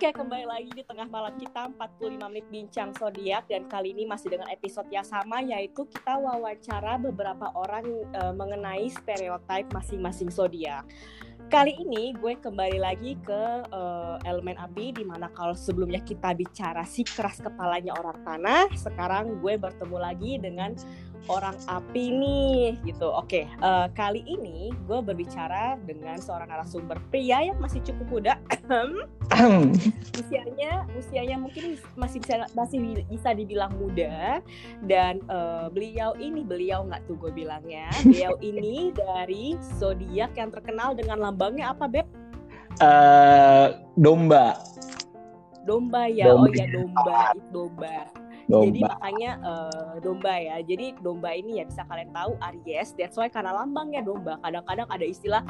Oke, kembali lagi di tengah malam kita 45 menit bincang zodiak dan kali ini masih dengan episode yang sama yaitu kita wawancara beberapa orang uh, mengenai stereotip masing-masing zodiak. Kali ini gue kembali lagi ke uh, elemen api di mana kalau sebelumnya kita bicara si keras kepalanya orang tanah, sekarang gue bertemu lagi dengan orang api nih gitu. Oke, uh, kali ini gue berbicara dengan seorang narasumber pria yang masih cukup muda. usianya usianya mungkin masih bisa masih bisa dibilang muda dan uh, beliau ini beliau nggak tuh gue bilangnya beliau ini dari zodiak yang terkenal dengan lambangnya apa beb? Uh, domba. Domba ya, domba. oh ya domba, domba. Domba. Jadi makanya uh, domba ya. Jadi domba ini ya bisa kalian tahu Aries. That's why karena lambangnya domba. Kadang-kadang ada istilah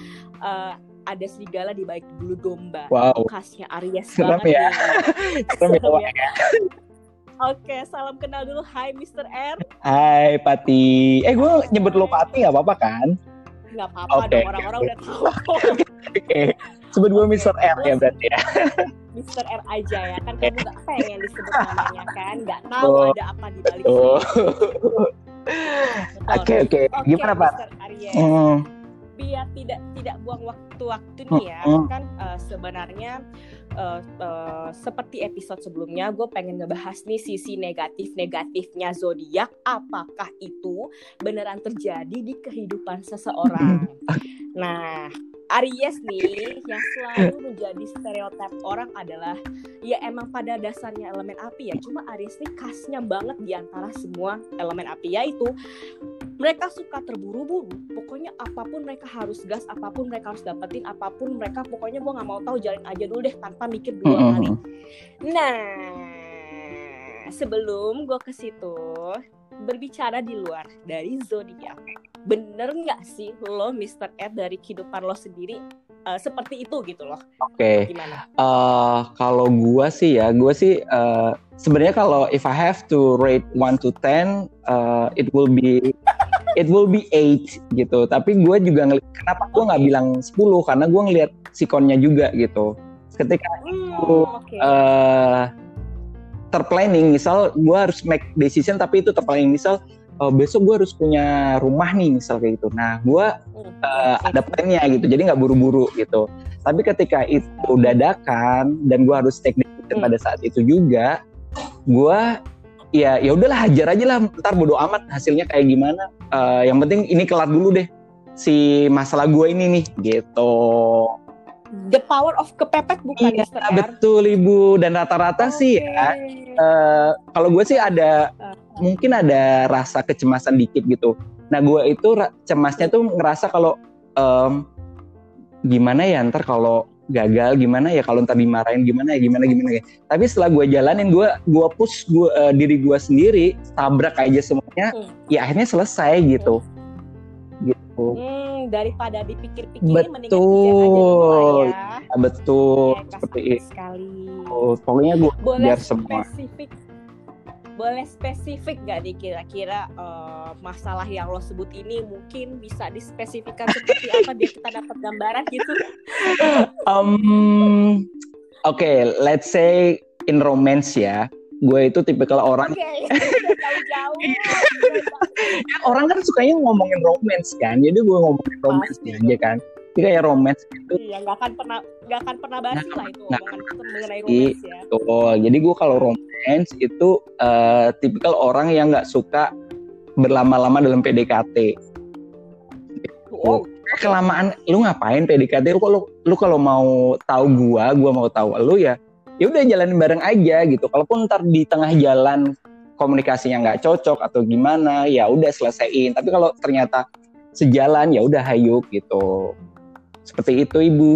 uh, ada serigala di balik bulu domba. Wow. Khasnya Aries Serem banget. Ya. Serem ya. Oke, salam kenal dulu. Hai Mr. R. Hai Pati. Eh gue nyebut lo Pati gak apa-apa kan? Gak apa-apa okay, dong, orang-orang okay. udah tahu. Oke. okay. Sebut gue Mr. R ya berarti ya. Mr. R aja ya kan kamu gak pengen disebut namanya kan Gak tahu oh. ada apa di balik oh. Oke oke gimana Pak? Mr. Biar tidak tidak buang waktu-waktu nih ya kan uh, sebenarnya uh, uh, seperti episode sebelumnya gue pengen ngebahas nih sisi negatif-negatifnya zodiak apakah itu beneran terjadi di kehidupan seseorang? Nah Aries nih yang selalu menjadi stereotip orang adalah ya emang pada dasarnya elemen api ya cuma Aries nih khasnya banget di antara semua elemen api yaitu mereka suka terburu-buru pokoknya apa pun mereka harus gas apa pun mereka harus dapetin apa pun mereka pokoknya gue nggak mau tahu jalan aja dulu deh tanpa mikir dua mm -hmm. kali nah sebelum gue ke situ berbicara di luar dari zodiak bener nggak sih lo Mr. Ed dari kehidupan lo sendiri uh, seperti itu gitu loh. Oke. Okay. Uh, kalau gua sih ya, gua sih uh, sebenarnya kalau if I have to rate 1 to 10, uh, it will be it will be 8 gitu. Tapi gue juga ngeliat kenapa gue nggak okay. bilang 10 karena gue ngeliat sikonnya juga gitu. Ketika hmm, itu okay. uh, terplanning, misal gue harus make decision tapi itu terplanning misal uh, besok gue harus punya rumah nih misal kayak gitu. Nah gue uh, ada plannya gitu, jadi nggak buru-buru gitu. Tapi ketika itu dadakan dan gue harus take decision hmm. pada saat itu juga, gue ya ya udahlah hajar aja lah, ntar bodo amat hasilnya kayak gimana. Uh, yang penting ini kelar dulu deh si masalah gue ini nih gitu. The power of kepepet bukan iya, betul ibu dan rata-rata okay. sih ya. Uh, kalau gue sih ada uh mungkin ada rasa kecemasan dikit gitu. Nah gue itu cemasnya tuh ngerasa kalau um, gimana ya ntar kalau gagal gimana ya kalau ntar dimarahin gimana ya gimana gimana ya. Tapi setelah gue jalanin gue gue push gua, uh, diri gue sendiri tabrak aja semuanya hmm. ya akhirnya selesai gitu. Gitu. Hmm, daripada dipikir-pikir betul. ya. Betul. Ya, seperti itu. Oh, pokoknya gue biar semua. Spesifik boleh spesifik gak nih kira-kira uh, masalah yang lo sebut ini mungkin bisa dispesifikkan seperti apa biar kita dapat gambaran gitu? um, Oke, okay, let's say in romance ya. Gue itu tipikal orang. Okay, jauh-jauh. ya, orang kan sukanya ngomongin romance kan, jadi gue ngomongin romance aja kan? Jadi kayak romance itu iya nggak akan pernah nggak akan pernah basi lah itu omongan mengenai romance ya. Betul. Jadi gue kalau romance itu uh, tipikal orang yang nggak suka berlama-lama dalam PDKT oh. kelamaan lu ngapain PDKT lu kalau lu kalau mau tahu gua gua mau tahu lu ya ya udah jalanin bareng aja gitu. Kalaupun ntar di tengah jalan komunikasinya nggak cocok atau gimana ya udah selesaiin tapi kalau ternyata sejalan ya udah hayuk gitu seperti itu Ibu.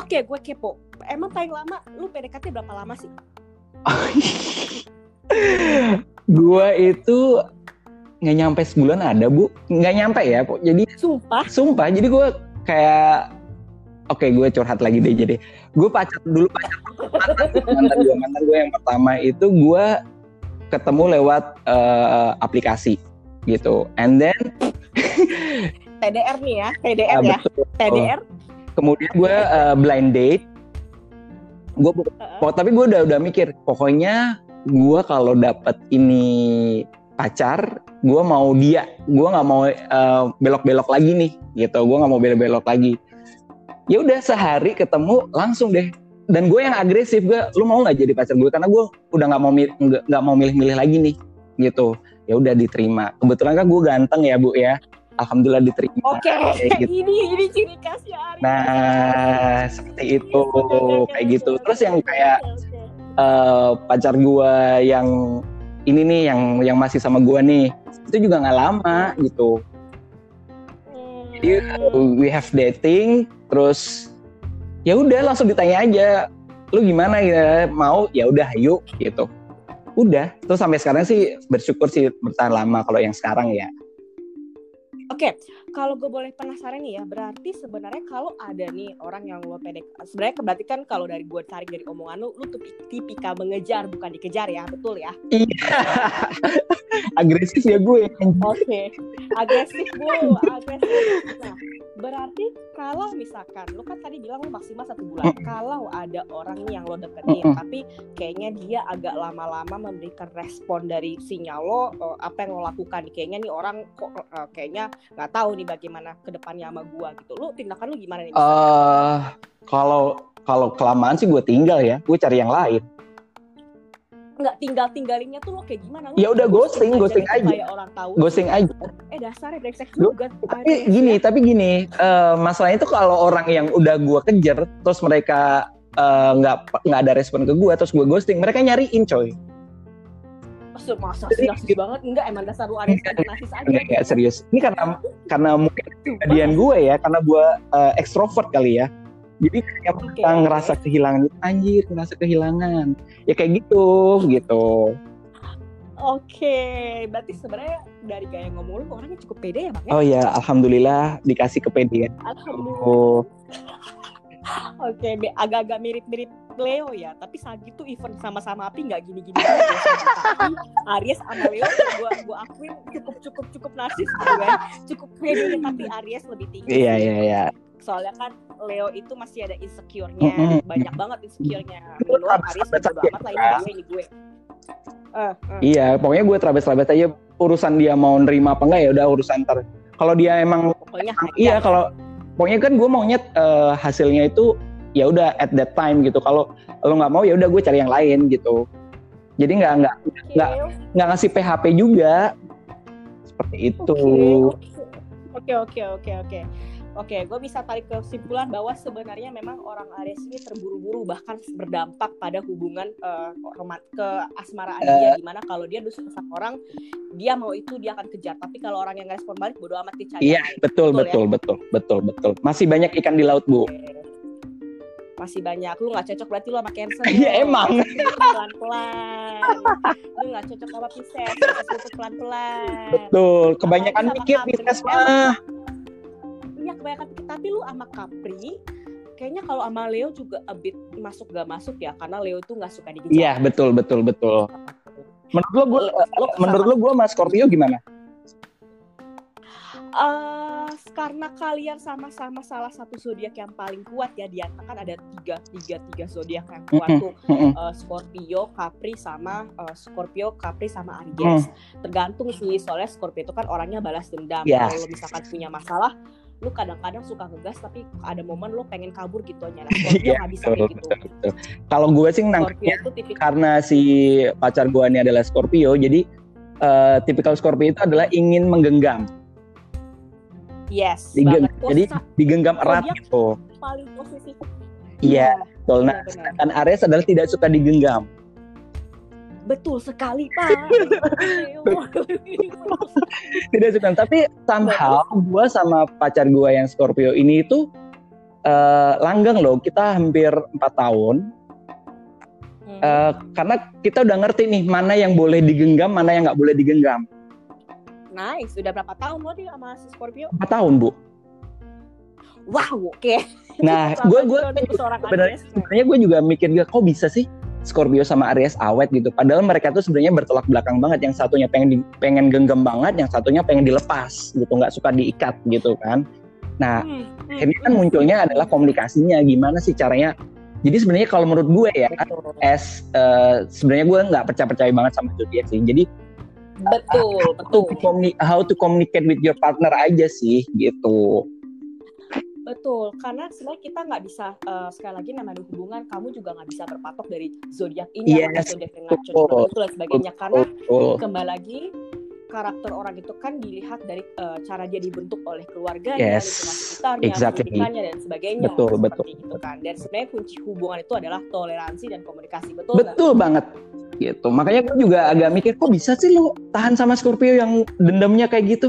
Oke, gue kepo. Emang paling lama lu PDKT berapa lama sih? gue itu nggak nyampe sebulan ada bu, nggak nyampe ya, po. Jadi sumpah, sumpah. Jadi gue kayak Oke, gue curhat lagi deh jadi. Gue pacar dulu pacar mantan gue mantan gue yang pertama itu gue ketemu lewat uh, aplikasi gitu. And then TDR nih ya, TDR uh, ya. Betul. TDR. Kemudian gue uh, blind date. gue uh-uh. tapi gue udah udah mikir pokoknya gue kalau dapet ini pacar gue mau dia gue nggak mau uh, belok-belok lagi nih gitu gue nggak mau belok-belok lagi ya udah sehari ketemu langsung deh. Dan gue yang agresif gue lu mau nggak jadi pacar gue? Karena gue udah nggak mau nggak mau milih-milih lagi nih gitu. Ya udah diterima. Kebetulan kan gue ganteng ya bu ya. Alhamdulillah diterima. Oke okay. gitu. ini ini ciri khasnya Ari. Nah seperti itu. Kayak gitu. Terus yang kayak uh, pacar gue yang ini nih yang yang masih sama gue nih itu juga nggak lama gitu jadi hmm. we have dating terus ya udah langsung ditanya aja lu gimana ya? Mau? Ya udah yuk gitu. Udah terus sampai sekarang sih bersyukur sih bertahan lama kalau yang sekarang ya. Oke, okay, kalau gue boleh penasaran nih ya, berarti sebenarnya kalau ada nih orang yang lo pedek, sebenarnya berarti kan kalau dari gue tarik dari omongan lu, lu tuh tipikal mengejar bukan dikejar ya, betul ya? Iya, agresif ya gue. Oke, okay. agresif bu, agresif. Nah, berarti kalau misalkan lo kan tadi bilang lo maksimal satu bulan. Hmm. kalau ada orang yang lo deketin hmm. tapi kayaknya dia agak lama-lama memberikan respon dari sinyal lo uh, apa yang lo lakukan. Kayaknya nih orang kok uh, kayaknya nggak tahu nih bagaimana ke depannya sama gua gitu. Lo tindakan lo gimana nih? Uh, kalau kalau kelamaan sih gue tinggal ya. Gue cari yang lain nggak tinggal tinggalinnya tuh lo kayak gimana? ya udah ghosting, ghosting aja. Kayak orang tahu. Ghosting aja. Eh dasarnya brengsek juga. Tapi gini, tapi gini, uh, masalahnya itu kalau orang yang udah gue kejar, terus mereka eh, nggak uh, nggak ada respon ke gue, terus gue ghosting, mereka nyariin coy. Maksud masa sih nasib banget enggak emang dasar lu ada nasis aja. Enggak, enggak serius. Ini karena karena mungkin kejadian gue ya, karena gue uh, ekstrovert kali ya jadi kayak okay. ngerasa kehilangan anjir ngerasa kehilangan ya kayak gitu gitu Oke, okay. berarti sebenarnya dari gaya ngomong lu orangnya cukup pede ya bang? Ya? Oh ya, alhamdulillah dikasih kepedean. Alhamdulillah. Oh. Oke, okay, agak-agak mirip-mirip Leo ya, tapi saat itu event sama-sama api nggak gini-gini. Aries sama Leo, gua gua akuin cukup cukup cukup narsis gitu kan, cukup pede tapi Aries lebih tinggi. Iya iya iya soalnya kan Leo itu masih ada insecure-nya. Mm -hmm. banyak banget insecure-nya. Lu Aries bodo amat lah ini bahasa ini gue uh, uh. iya pokoknya gue terabes-terabes aja. Urusan dia mau nerima apa enggak ya udah urusan ter kalau dia emang pokoknya iya kalau pokoknya kan gue maunya uh, hasilnya itu ya udah at that time gitu. Kalau lo nggak mau ya udah gue cari yang lain gitu. Jadi nggak nggak nggak okay. nggak ngasih PHP juga. Seperti itu. Oke oke oke oke Oke, gue bisa tarik kesimpulan bahwa sebenarnya memang orang Aries ini terburu-buru bahkan berdampak pada hubungan uh, ke asmaraan uh, dia di mana kalau dia suka sama orang dia mau itu dia akan kejar tapi kalau orang yang nggak respon balik bodo amat dicari. Iya betul betul betul, ya? betul betul betul masih banyak ikan di laut bu. Okay. Masih banyak. Lu nggak cocok berarti lu sama Cancer. Iya emang. Pelan-pelan. lu nggak cocok sama Pisces. Pelan-pelan. Betul. Kebanyakan mikir Pisces mah iya kebanyakan tapi lu sama Capri kayaknya kalau sama Leo juga a bit masuk gak masuk ya karena Leo itu nggak suka dikejar. Iya betul betul betul. Menurut lo gue, menurut lo gue sama Scorpio gimana? Uh, karena kalian sama-sama salah satu zodiak yang paling kuat ya di kan ada tiga tiga tiga zodiak yang kuat tuh uh, Scorpio, Capri sama uh, Scorpio, Capri sama Aries. Tergantung sih soalnya Scorpio itu kan orangnya balas dendam. Yes. Kalau misalkan punya masalah lu kadang-kadang suka ngegas tapi ada momen lu pengen kabur gitu aja nah, Scorpio nggak bisa gitu. kalau gue sih nangkepnya karena si pacar gue ini adalah Scorpio jadi uh, tipikal Scorpio itu adalah ingin menggenggam. Yes Digeng jadi digenggam erat gitu. paling positif iya yeah, betul. Nah sedangkan Aries adalah tidak suka digenggam Betul sekali Pak. Tidak suka, tapi somehow gue sama pacar gue yang Scorpio ini itu uh, langgeng loh. Kita hampir empat tahun. Uh, karena kita udah ngerti nih mana yang boleh digenggam, mana yang nggak boleh digenggam. Nice, sudah berapa tahun lo dia sama si Scorpio? Empat tahun bu. Wow, oke. Okay. Nah, gue gue sebenarnya gue juga mikir kok bisa sih Scorpio sama Aries awet gitu. Padahal mereka tuh sebenarnya bertolak belakang banget. Yang satunya pengen di, pengen genggam banget, yang satunya pengen dilepas gitu, nggak suka diikat gitu kan. Nah, hmm, hmm, ini kan munculnya adalah komunikasinya. Gimana sih caranya Jadi sebenarnya kalau menurut gue ya, betul. as uh, sebenarnya gue nggak percaya percaya banget sama zodiak sih. Jadi betul, uh, betul. To how to communicate with your partner aja sih gitu. Betul, karena sebenarnya kita nggak bisa uh, sekali lagi namanya hubungan, kamu juga nggak bisa berpatok dari zodiak ini yes, atau zodiak yang ngaco itu dan sebagainya. Karena betul. kembali lagi karakter orang itu kan dilihat dari uh, cara dia dibentuk oleh keluarganya, yes, lingkungan sekitarnya, exactly. pendidikannya dan sebagainya. Betul, seperti betul. itu kan. Dan sebenarnya kunci hubungan itu adalah toleransi dan komunikasi. Betul Betul gak? banget. Gitu. Makanya gue juga agak mikir kok bisa sih lo tahan sama Scorpio yang dendamnya kayak gitu?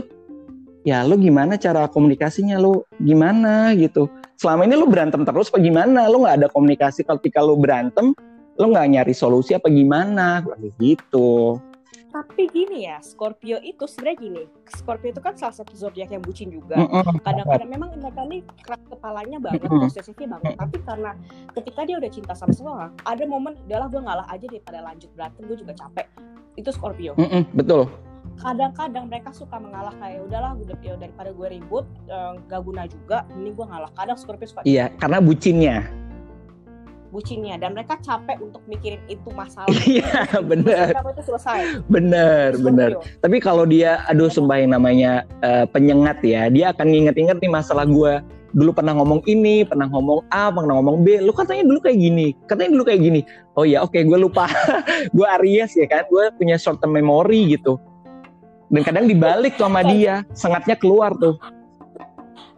Ya lo gimana cara komunikasinya? Lo gimana gitu? Selama ini lo berantem terus apa gimana? Lo nggak ada komunikasi ketika lo berantem, lo nggak nyari solusi apa gimana? Gitu. Tapi gini ya Scorpio itu sebenarnya gini Scorpio itu kan salah satu zodiak yang bucin juga. Kadang-kadang memang mereka ini keras kepalanya banget posesifnya banget. Tapi karena ketika dia udah cinta sama seseorang ada momen adalah gue ngalah aja daripada lanjut berantem gue juga capek. Itu Scorpio. Betul kadang-kadang mereka suka mengalah kayak udahlah udah ya daripada gue ribut uh, gak guna juga ini gue ngalah kadang Scorpio suka iya gitu. karena bucinnya bucinnya dan mereka capek untuk mikirin itu masalah. Iya benar. itu selesai. Benar benar. Tapi kalau dia aduh sumpah yang namanya uh, penyengat ya, dia akan nginget-inget nih masalah gue dulu pernah ngomong ini, pernah ngomong A, pernah ngomong B. Lu katanya dulu kayak gini, katanya dulu kayak gini. Oh ya, oke, okay, gue lupa. gue Aries ya kan, gue punya short term memory gitu. Dan kadang dibalik tuh sama dia, sengatnya keluar tuh.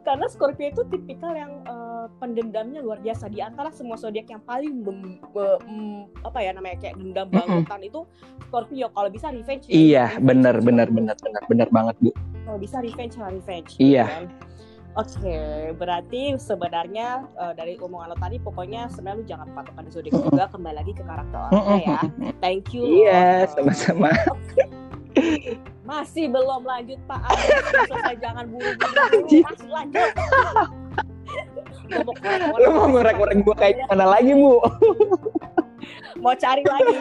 Karena Scorpio itu tipikal yang uh, pendendamnya luar biasa. Di antara semua zodiak yang paling bem, be, um, apa ya namanya kayak dendam bangetan mm -hmm. itu Scorpio. Kalau bisa revenge iya benar benar benar benar benar banget bu. Kalau bisa revenge lah revenge. Iya. Gitu kan. Oke, okay, berarti sebenarnya uh, dari omongan lo tadi pokoknya sebenarnya lu jangan patok pada zodiak juga. Kembali lagi ke karakter orangnya ya. Thank you. Iya, sama-sama. Masih belum lanjut Pak. Selesai jangan buru-buru. Masih lanjut. Lu mau ngorek-ngorek gue kayak mana lagi, Bu? mau cari lagi.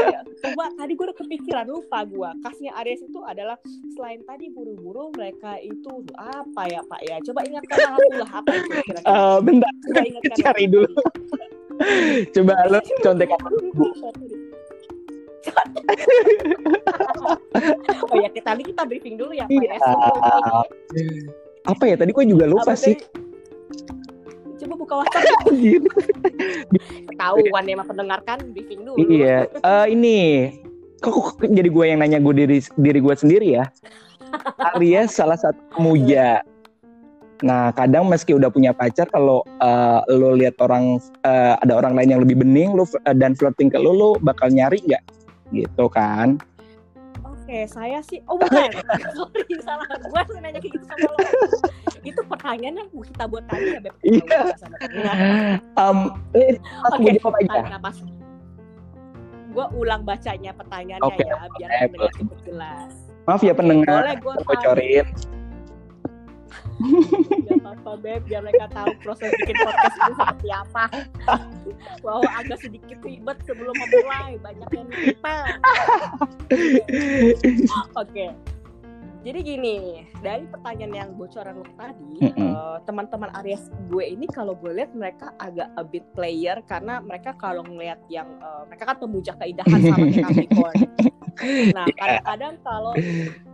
Coba tadi gue udah kepikiran lupa gue kasnya Aries itu adalah selain tadi buru-buru mereka itu apa ya pak ya? Coba ingatkan aku lah apa itu kira-kira? Uh, bentar. Coba ingatkan cari dulu. coba lo contekan oh ya kita kita briefing dulu ya iya. Apa ya tadi gue juga lupa apa sih. Coba buka WhatsApp. gitu. Ketahuan ya mendengarkan briefing dulu. Iya. Uh, ini kok, kok jadi gue yang nanya gue diri diri gue sendiri ya. Aries salah satu pemuja. Nah, kadang meski udah punya pacar, kalau uh, lo lihat orang uh, ada orang lain yang lebih bening, lo uh, dan flirting ke lo, lo bakal nyari nggak? Gitu kan Oke, saya sih, oh bukan, sorry salah, gue harus nanya kayak gitu sama lo. Itu pertanyaan yang kita buat tadi ya, Beb. Iya. Um, eh, Oke, okay. pas. Gue ulang bacanya pertanyaannya okay, ya, biar pendengar cukup jelas. Maaf ya pendengar, boleh gue bocorin Gak apa-apa Beb, biar mereka tahu proses bikin podcast ini seperti apa. Wow, agak sedikit ribet sebelum memulai, banyak yang lupa. Oke. Jadi gini, dari pertanyaan yang bocoran lo tadi, mm -hmm. uh, teman-teman Aries gue ini kalau gue lihat mereka agak a bit player karena mereka kalau ngelihat yang uh, mereka kan pemuja keindahan sama kayak Capricorn. Nah, iya. kadang-kadang kalau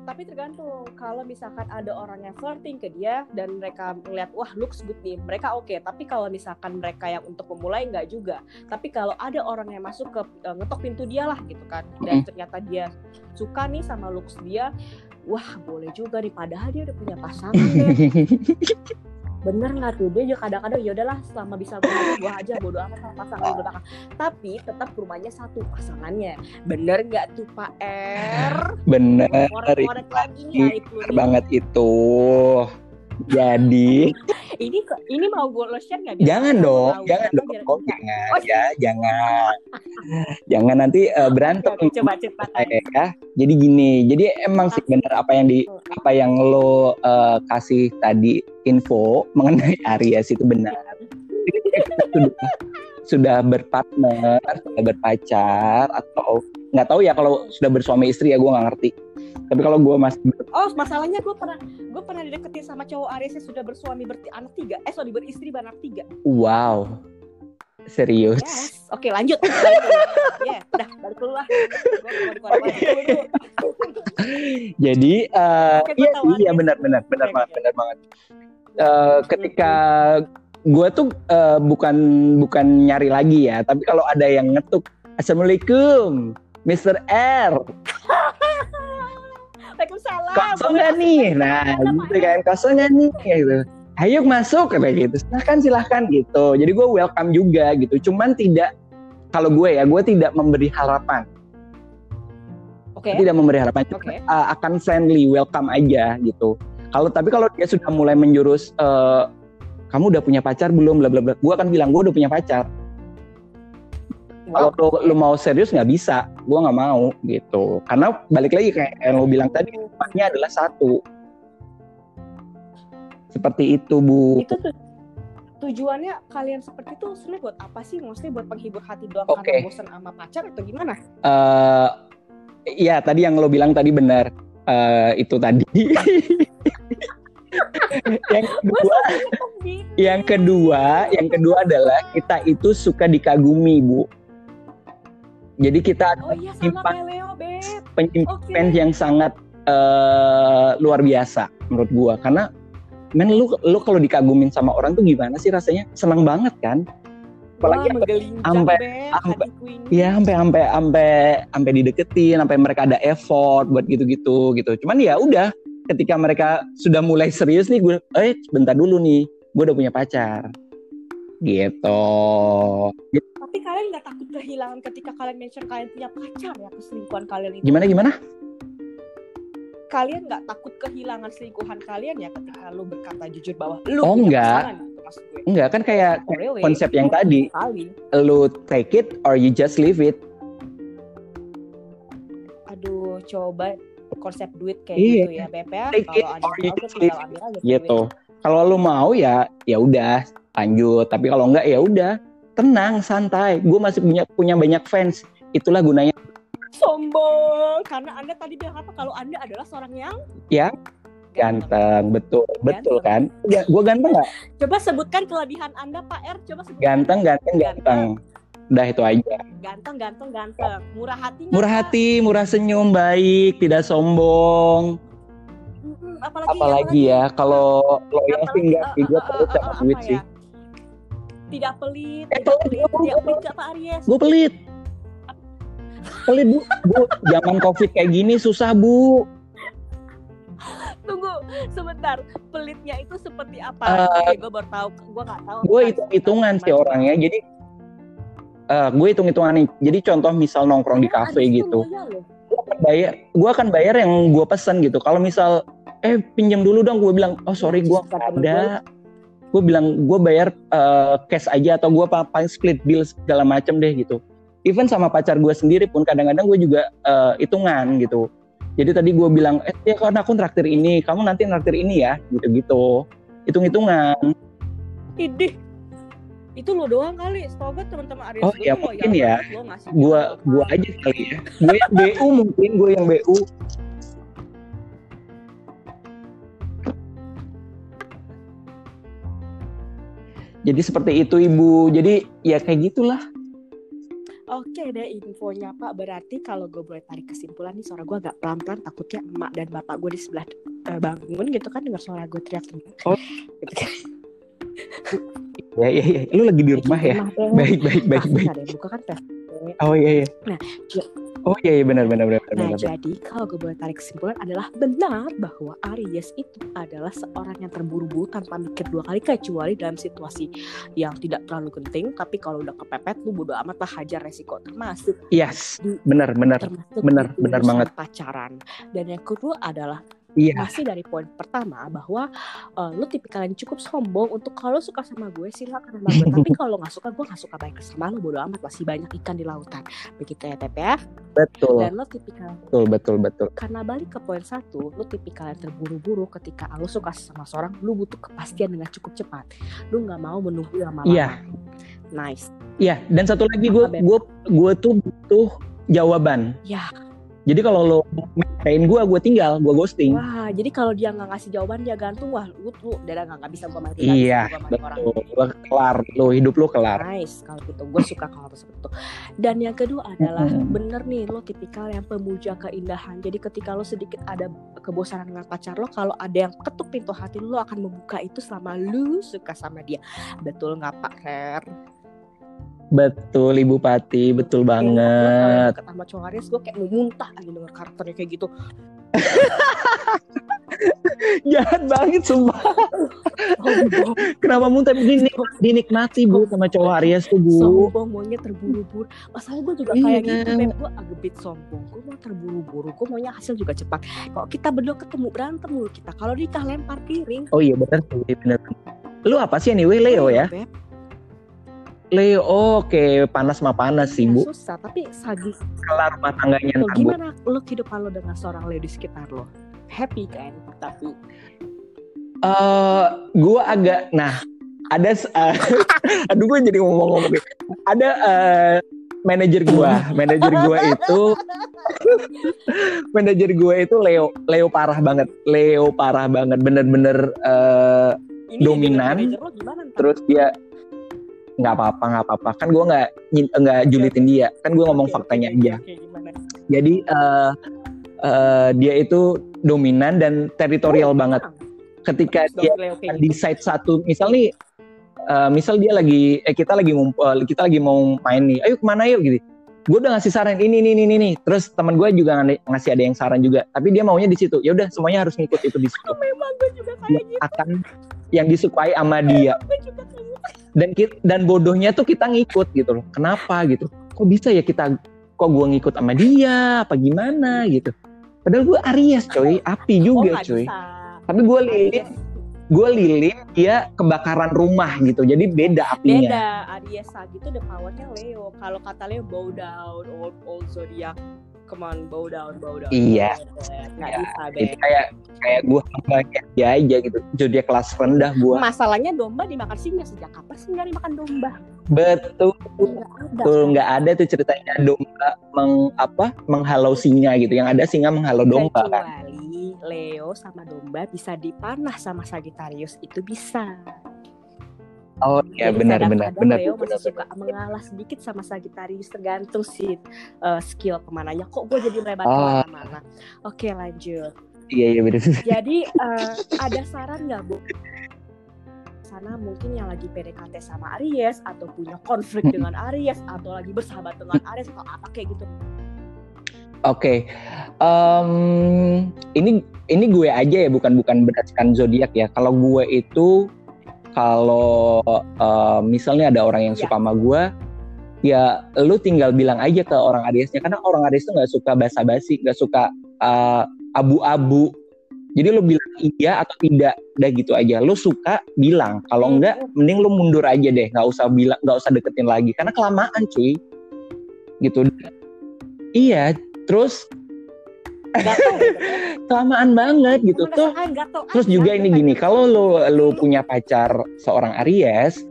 tapi tergantung kalau misalkan ada orang yang flirting ke dia dan mereka melihat wah looks good nih, mereka oke. Okay. Tapi kalau misalkan mereka yang untuk memulai nggak juga. Tapi kalau ada orang yang masuk ke uh, ngetok pintu dia lah gitu kan, dan ternyata dia suka nih sama looks dia, wah boleh juga nih. Padahal dia udah punya pasangan. bener nggak tuh? Dia juga kadang-kadang ya udahlah selama bisa gue gue aja bodo amat sama pasangan di belakang tapi tetap rumahnya satu pasangannya. Bener nggak tuh Pak R? Bener korek lagi nih banget itu jadi. Ini ini mau gue lo share nggak? Jangan dong, jangan dong, oh, jangan oh, ya, jangan, jangan nanti uh, berantem. Oke, coba cerita ya. Jadi gini, jadi emang sih benar apa yang di apa yang lo uh, kasih tadi info mengenai Aries itu benar. sudah, sudah berpartner, sudah berpacar atau nggak tahu ya kalau sudah bersuami istri ya gue nggak ngerti tapi kalau gue masih oh masalahnya gue pernah gue pernah dideketin sama cowok Aries yang sudah bersuami beranak tiga eh sorry beristri beranak tiga wow Serius. Yes. Oke, lanjut. ya, udah balik dulu lah. Jadi, uh, iya, iya benar benar benar banget, benar banget. Uh, ketika gue tuh uh, bukan bukan nyari lagi ya, tapi kalau ada yang ngetuk, assalamualaikum, Mr. R. Waalaikumsalam. Kosong gak nih? Nah, gitu kan, kosong gak nih? Gitu. Ayo masuk kayak gitu. Silahkan silahkan gitu. Jadi gue welcome juga gitu. Cuman tidak kalau gue ya, gue tidak memberi harapan. Oke. Okay. Tidak memberi harapan. Okay. Uh, akan friendly, welcome aja gitu. Kalau tapi kalau dia sudah mulai menjurus uh, kamu udah punya pacar belum bla bla bla gue akan bilang gue udah punya pacar kalau lu, lu mau serius nggak bisa. Gue nggak mau gitu. Karena balik lagi kayak yang lo bilang tadi tempatnya adalah satu. Seperti itu bu. Itu tuh tujuannya kalian seperti itu sebenarnya buat apa sih? Maksudnya buat penghibur hati doang okay. karena bosan sama pacar atau gimana? Uh, Iya tadi yang lo bilang tadi benar. Uh, itu tadi. Yang kedua yang kedua yang kedua adalah kita itu suka dikagumi bu jadi kita oh, iya, penyimpan penyimpan okay. yang sangat uh, luar biasa menurut gua. Karena men lu lu kalau dikagumin sama orang tuh gimana sih rasanya? Senang banget kan? Apalagi sampai sampai ya sampai sampai sampai sampai dideketin sampai mereka ada effort buat gitu-gitu gitu. Cuman ya udah ketika mereka sudah mulai serius nih gue eh bentar dulu nih gue udah punya pacar. Gitu tapi kalian nggak takut kehilangan ketika kalian mention kalian punya pacar ya keselingkuhan kalian itu? Gimana gimana? Kalian nggak takut kehilangan selingkuhan kalian ya ketika lu berkata jujur bahwa lu oh enggak. gitu, enggak kan kayak oh, really? konsep yang tadi. Kali. lu take it or you just leave it. Aduh coba konsep duit kayak iya. gitu ya BP ya. Kalau ada mau tuh tinggal ambil aja gitu. kalau lu mau ya ya udah lanjut. Tapi kalau enggak ya udah tenang santai. Gue masih punya punya banyak fans. Itulah gunanya. Sombong. Karena anda tadi bilang apa? Kalau anda adalah seorang yang ya. Ganteng, betul. Ganteng. betul kan? Ya, gue ganteng nggak? Coba sebutkan kelebihan anda pak R. Coba sebutkan. Ganteng ganteng ganteng, ganteng. Udah itu aja. Ganteng ganteng ganteng. Murah hati murah hati murah senyum baik tidak sombong. Apalagi, apalagi ya kalau loyal sih enggak sih gue perlu sama duit sih. ya? Tidak pelit eh, tidak pelit tidak pelit gak Pak Aries. Gue pelit. Pelit bu. Bu zaman covid kayak gini susah bu. Tunggu sebentar. Pelitnya itu seperti apa? Uh, Oke, gue baru tahu. Gue nggak tahu. gue hitung hitungan sih orangnya. Jadi uh, gue hitung hitungan nih. Jadi contoh misal nongkrong di kafe gitu. gue akan bayar gue akan bayar yang gue pesen gitu. Kalau misal eh pinjam dulu dong. Gue bilang oh sorry gue nggak ada gue bilang gue bayar uh, cash aja atau gue paling split bill segala macem deh gitu. Even sama pacar gue sendiri pun kadang-kadang gue juga uh, hitungan gitu. Jadi tadi gue bilang eh ya karena aku traktir ini kamu nanti traktir ini ya gitu-gitu. Hitung-hitungan. Idih itu lo doang kali. Setahu gue teman-teman Aries oh ya mungkin ya. gue gue aja kali ya. Gue yang BU mungkin gue yang BU jadi seperti itu ibu jadi ya kayak gitulah Oke deh infonya Pak. Berarti kalau gue boleh tarik kesimpulan nih suara gue agak pelan-pelan. Takutnya emak dan bapak gue di sebelah uh, bangun gitu kan dengar suara gue teriak-teriak. Oh. Gitu kan. ya ya ya lu lagi di rumah ya baik baik baik baik ada yang buka kan oh iya iya nah Oh iya, iya benar benar benar. Nah benar, jadi kalau gue boleh tarik kesimpulan adalah benar bahwa Aries itu adalah seorang yang terburu-buru tanpa mikir dua kali kecuali dalam situasi yang tidak terlalu genting. Tapi kalau udah kepepet, lu bodo amat lah hajar resiko termasuk. Yes, benar benar benar benar banget. Pacaran dan yang kedua adalah Iya. Masih dari poin pertama bahwa uh, lu tipikal yang cukup sombong untuk kalau suka sama gue silakan sama gue. Tapi kalau nggak suka gue nggak suka baik sama lu bodo amat masih banyak ikan di lautan. Begitu ya Tep ya. Betul. Dan lu tipikal. Betul betul betul. Karena balik ke poin satu, lu tipikal yang terburu-buru ketika lu suka sama seorang, lu butuh kepastian dengan cukup cepat. Lu nggak mau menunggu lama-lama. Iya. Nice. Iya. Dan satu lagi gue gue gue tuh butuh jawaban. Ya Jadi kalau lo main gue, gue tinggal, gue ghosting. Wah, jadi kalau dia nggak ngasih jawaban dia gantung, wah lu lu udah nggak bisa gue mati Iya, betul. Lo kelar, lo hidup lo kelar. Nice kalau gitu, gue suka kalau seperti itu. Dan yang kedua adalah hmm. bener nih lo tipikal yang pemuja keindahan. Jadi ketika lo sedikit ada kebosanan dengan pacar lo, kalau ada yang ketuk pintu hati lo akan membuka itu selama lu suka sama dia. Betul nggak Pak Rer? Betul Ibu Pati, betul ya, banget. Kata sama cowok Aries gue kayak mau muntah aja denger karakternya kayak gitu. Jahat banget sumpah. Oh, Kenapa muntah dinik dinikmati Bu sama cowok Aries tuh Bu. Sombong maunya terburu-buru. Masalah gue juga kayak iya. gitu, Beb. Gue agak bit sombong. Gue mau terburu-buru. Gue maunya hasil juga cepat. Kok kita berdua ketemu berantem mulu kita. Kalau nikah lempar piring. Oh iya benar sih, benar. Lu apa sih anyway Leo ya? Beb Leo, oke okay. panas mah panas sih bu. Susah, tapi sagi. Kelar rumah tangganya ntar, Gimana lo kehidupan lo dengan seorang Leo di sekitar lo? Happy kan? Tapi. Uh, eh, gue agak, nah ada, uh, aduh gue jadi ngomong-ngomong. Ada uh, manajer gue, manajer gue itu, manajer gue itu Leo, Leo parah banget, Leo parah banget, bener-bener uh, dominan. Terus dia nggak apa-apa nggak apa-apa. Kan gue nggak nggak julitin dia. Kan gue ngomong faktanya aja. jadi uh, uh, dia itu dominan dan teritorial oh, banget. ketika dia di site satu misal nih uh, misal dia lagi eh kita lagi ngumpul kita lagi mau main nih ayo ke mana yuk? Gitu. Gue udah ngasih saran ini ini ini ini. Terus teman gue juga ngasih ada yang saran juga. Tapi dia maunya di situ. Ya udah semuanya harus ngikut itu di situ. Memang gue juga kayak gitu. akan yang disukai sama dia. Dan kita, dan bodohnya tuh kita ngikut gitu loh. Kenapa gitu? Kok bisa ya kita kok gue ngikut sama dia? Apa gimana gitu? Padahal gue Aries coy. Api juga oh, coy. bisa. tapi gue lilin gue lilin dia kebakaran rumah gitu. Jadi beda apinya. Beda. Aries gitu the powernya Leo. Kalau kata Leo bow down old old zodiac come on bow down bow down. Iya. Nggak ya, bisa itu kayak kayak gue hambanya dia aja gitu. Jadi kelas rendah gue masalahnya domba dimakan singa sejak kapan singa dimakan domba? Betul. Betul nggak ada tuh ceritanya domba meng apa menghalau singa gitu. Yang ada singa menghalau domba kan. Kecuali Leo sama domba bisa dipanah sama Sagittarius itu bisa Oh iya benar benar benar. Leo masih suka mengalah sedikit sama Sagittarius tergantung sih uh, skill ke mananya. Kok gue jadi melebar oh. ke mana-mana. Oke lanjut. Iya iya benar. Jadi uh, ada saran nggak bu? Sana mungkin yang lagi PDKT sama Aries atau punya konflik dengan Aries atau lagi bersahabat dengan Aries atau apa kayak gitu. Oke, okay. um, ini ini gue aja ya bukan bukan berdasarkan zodiak ya. Kalau gue itu kalau uh, misalnya ada orang yang yeah. suka sama gue ya lu tinggal bilang aja ke orang Ariesnya karena orang Aries tuh nggak suka basa-basi nggak suka uh, abu-abu. Jadi lu bilang iya atau tidak udah gitu aja. Lu suka bilang. Kalau enggak hmm. mending lu mundur aja deh. Nggak usah bilang nggak usah deketin lagi. Karena kelamaan cuy. Gitu. Iya terus kelamaan banget gitu. Tuh terus juga ini gini kalau lo lo punya pacar seorang Aries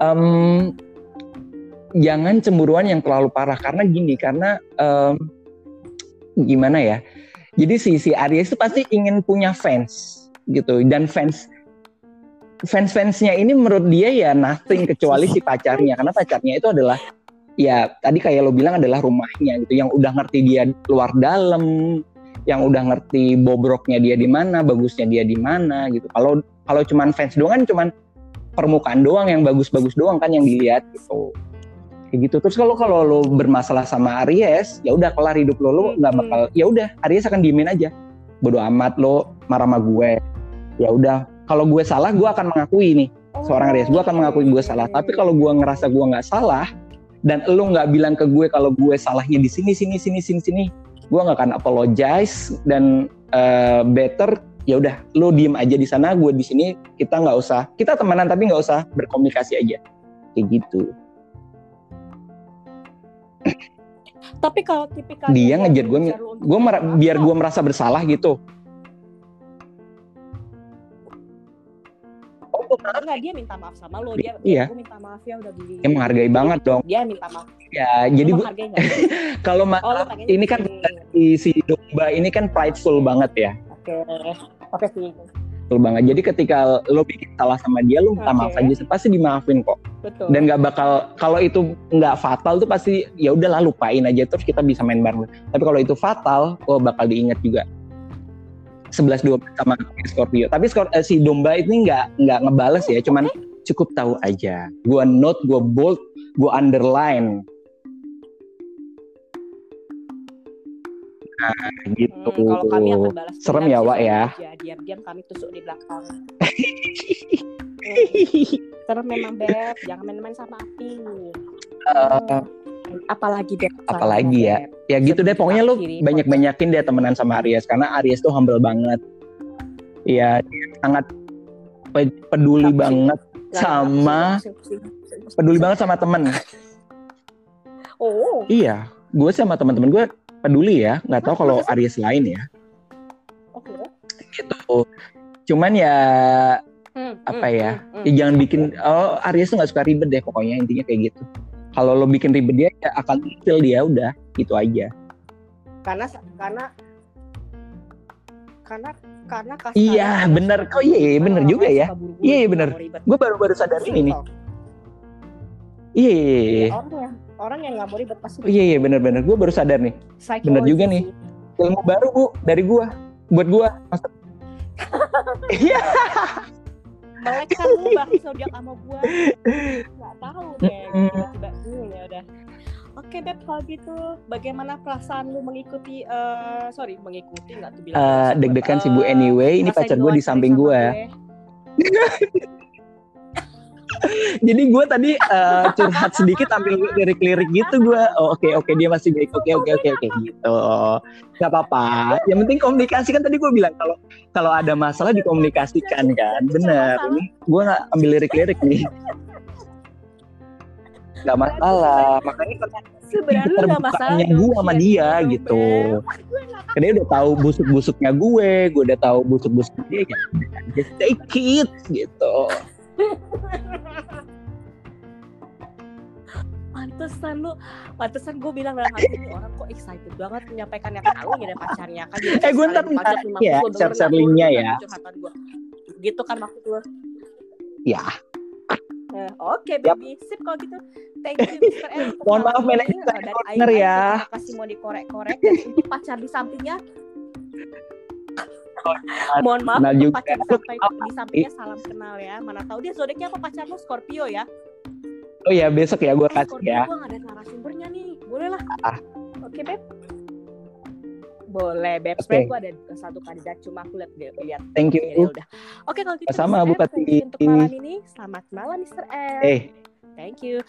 um, jangan cemburuan yang terlalu parah. Karena gini karena um, gimana ya jadi si si Aries itu pasti ingin punya fans gitu. Dan fans fans fansnya ini menurut dia ya nothing kecuali si pacarnya. Karena pacarnya itu adalah ya tadi kayak lo bilang adalah rumahnya gitu. Yang udah ngerti dia luar dalam yang udah ngerti bobroknya dia di mana bagusnya dia di mana gitu. Kalau kalau cuman fans doang kan cuman permukaan doang yang bagus-bagus doang kan yang dilihat gitu. Kayak gitu. Terus kalau kalau lo bermasalah sama Aries ya udah kelar hidup lo lo nggak hmm. bakal ya udah Aries akan diemin aja. Bodo amat lo marah sama gue. Ya udah kalau gue salah gue akan mengakui nih. Seorang Aries gue akan mengakui gue salah. Tapi kalau gue ngerasa gue nggak salah dan lu nggak bilang ke gue kalau gue salahnya di sini sini sini sini sini. Gue nggak akan apologize dan uh, better ya udah lu diem aja di sana gue di sini. Kita nggak usah kita temenan tapi nggak usah berkomunikasi aja. Kayak gitu. Tapi kalau tipikal dia ngejar gue gue biar gue merasa bersalah gitu oh kok enggak dia minta maaf sama lo dia iya. gue minta maaf ya udah beli dia menghargai banget dong dia minta maaf ya jadi Lo gue nggak? kalau ma- oh, lo ini kan gitu. si, si domba ini kan prideful banget ya oke oke sih Betul banget. Jadi ketika lo bikin salah sama dia, lo minta maaf Oke. aja, pasti dimaafin kok. betul Dan nggak bakal kalau itu nggak fatal tuh pasti ya udahlah lupain aja terus kita bisa main bareng. Tapi kalau itu fatal, oh bakal diingat juga. 11 12 sama Scorpio. Tapi Scor- eh, si domba ini nggak nggak ngebales ya, cuman cukup tahu aja. Gua note, gua bold, gua underline. Nah, gitu. Hmm, kalau kami akan balas Serem ya, Wak, ya? diam-diam kami tusuk di belakang serem memang beb jangan main-main sama api Eh, Hmm. apalagi beb apalagi ya? Beb. Ya gitu deh pokoknya lu banyak banyakin deh temenan sama Aries karena Aries tuh humble banget. Iya dia sangat pe- peduli Tapi- banget Nggak, sama peduli banget sama temen. Oh. Iya gue sama teman-teman gue peduli ya nggak tahu kalau Aries lain ya. Oke. Gitu. Cuman ya Hmm, apa hmm, ya hmm, hmm. ya jangan bikin oh Aries tuh nggak suka ribet deh pokoknya intinya kayak gitu. Kalau lo bikin ribet dia ya akan feel dia udah gitu aja. Karena karena karena karena kasar. Iya, bener. suka Oh, iya, iya, bener juga ya. Iya, bener. gue baru-baru sadar ini nih. iya iya iya, iya. orang yang orang yang nggak mau ribet pasti iya iya bener-bener gue baru sadar nih. Bener juga nih. ilmu baru bu dari gue buat gue iya. Melek kan lu zodiak sama gua. Nggak tahu deh. Mm-mm. tiba-tiba hmm, ya udah oke beb kalau gitu bagaimana perasaan lu mengikuti eh sorry mengikuti nggak tuh bilang? Gua, deg-degan sih bu. eh, anyway ini pacar gue di samping gue. Jadi gue tadi eh, curhat sedikit ambil lirik-lirik gitu gue oh, oke oke dia masih baik. Oke oke oke oke gitu. Nggak apa-apa. Yang penting komunikasi kan tadi gue bilang kalau kalau ada masalah dikomunikasikan kan? Bener. Ini gue nggak ambil lirik-lirik nih. Nggak masalah. Makanya kan sebenarnya lu nggak masalah terbukaannya gue sama dia gitu. Karena dia udah tahu busuk-busuknya gue gue udah tahu busuk-busuknya dia ya udah, just take it gitu. Pantesan lu pantesan gue bilang dalam hati ini orang kok excited banget menyampaikannya ke lu ya pacarnya kan Eh, gue ntar minta ya, share-share linknya ya. gitu kan maksud lu Ya. Eh, Oke baby, sip kalau gitu. Thank you Mr. Untuk Mohon maaf, manajer corner Aing- ya. Terima kasih mau dikorek-korek dan pacar di sampingnya. Mohon maaf Kenal untuk juga. pacar di, sampai, di sampingnya salam kenal ya. Mana tahu dia zodiaknya apa pacarmu Scorpio ya. Oh ya besok ya gue Eh, kasih Scorpio ya. gue gak ada narasumbernya nih. Boleh lah. Ah. Oke Beb. Boleh Beb. Sebenarnya gue ada satu kandidat cuma aku lihat lihat Thank Ya you. udah. Oke kalau gitu Sama, Mr. Bu M, thank you Pati. Untuk malam ini selamat malam Mr. L. Eh Thank you.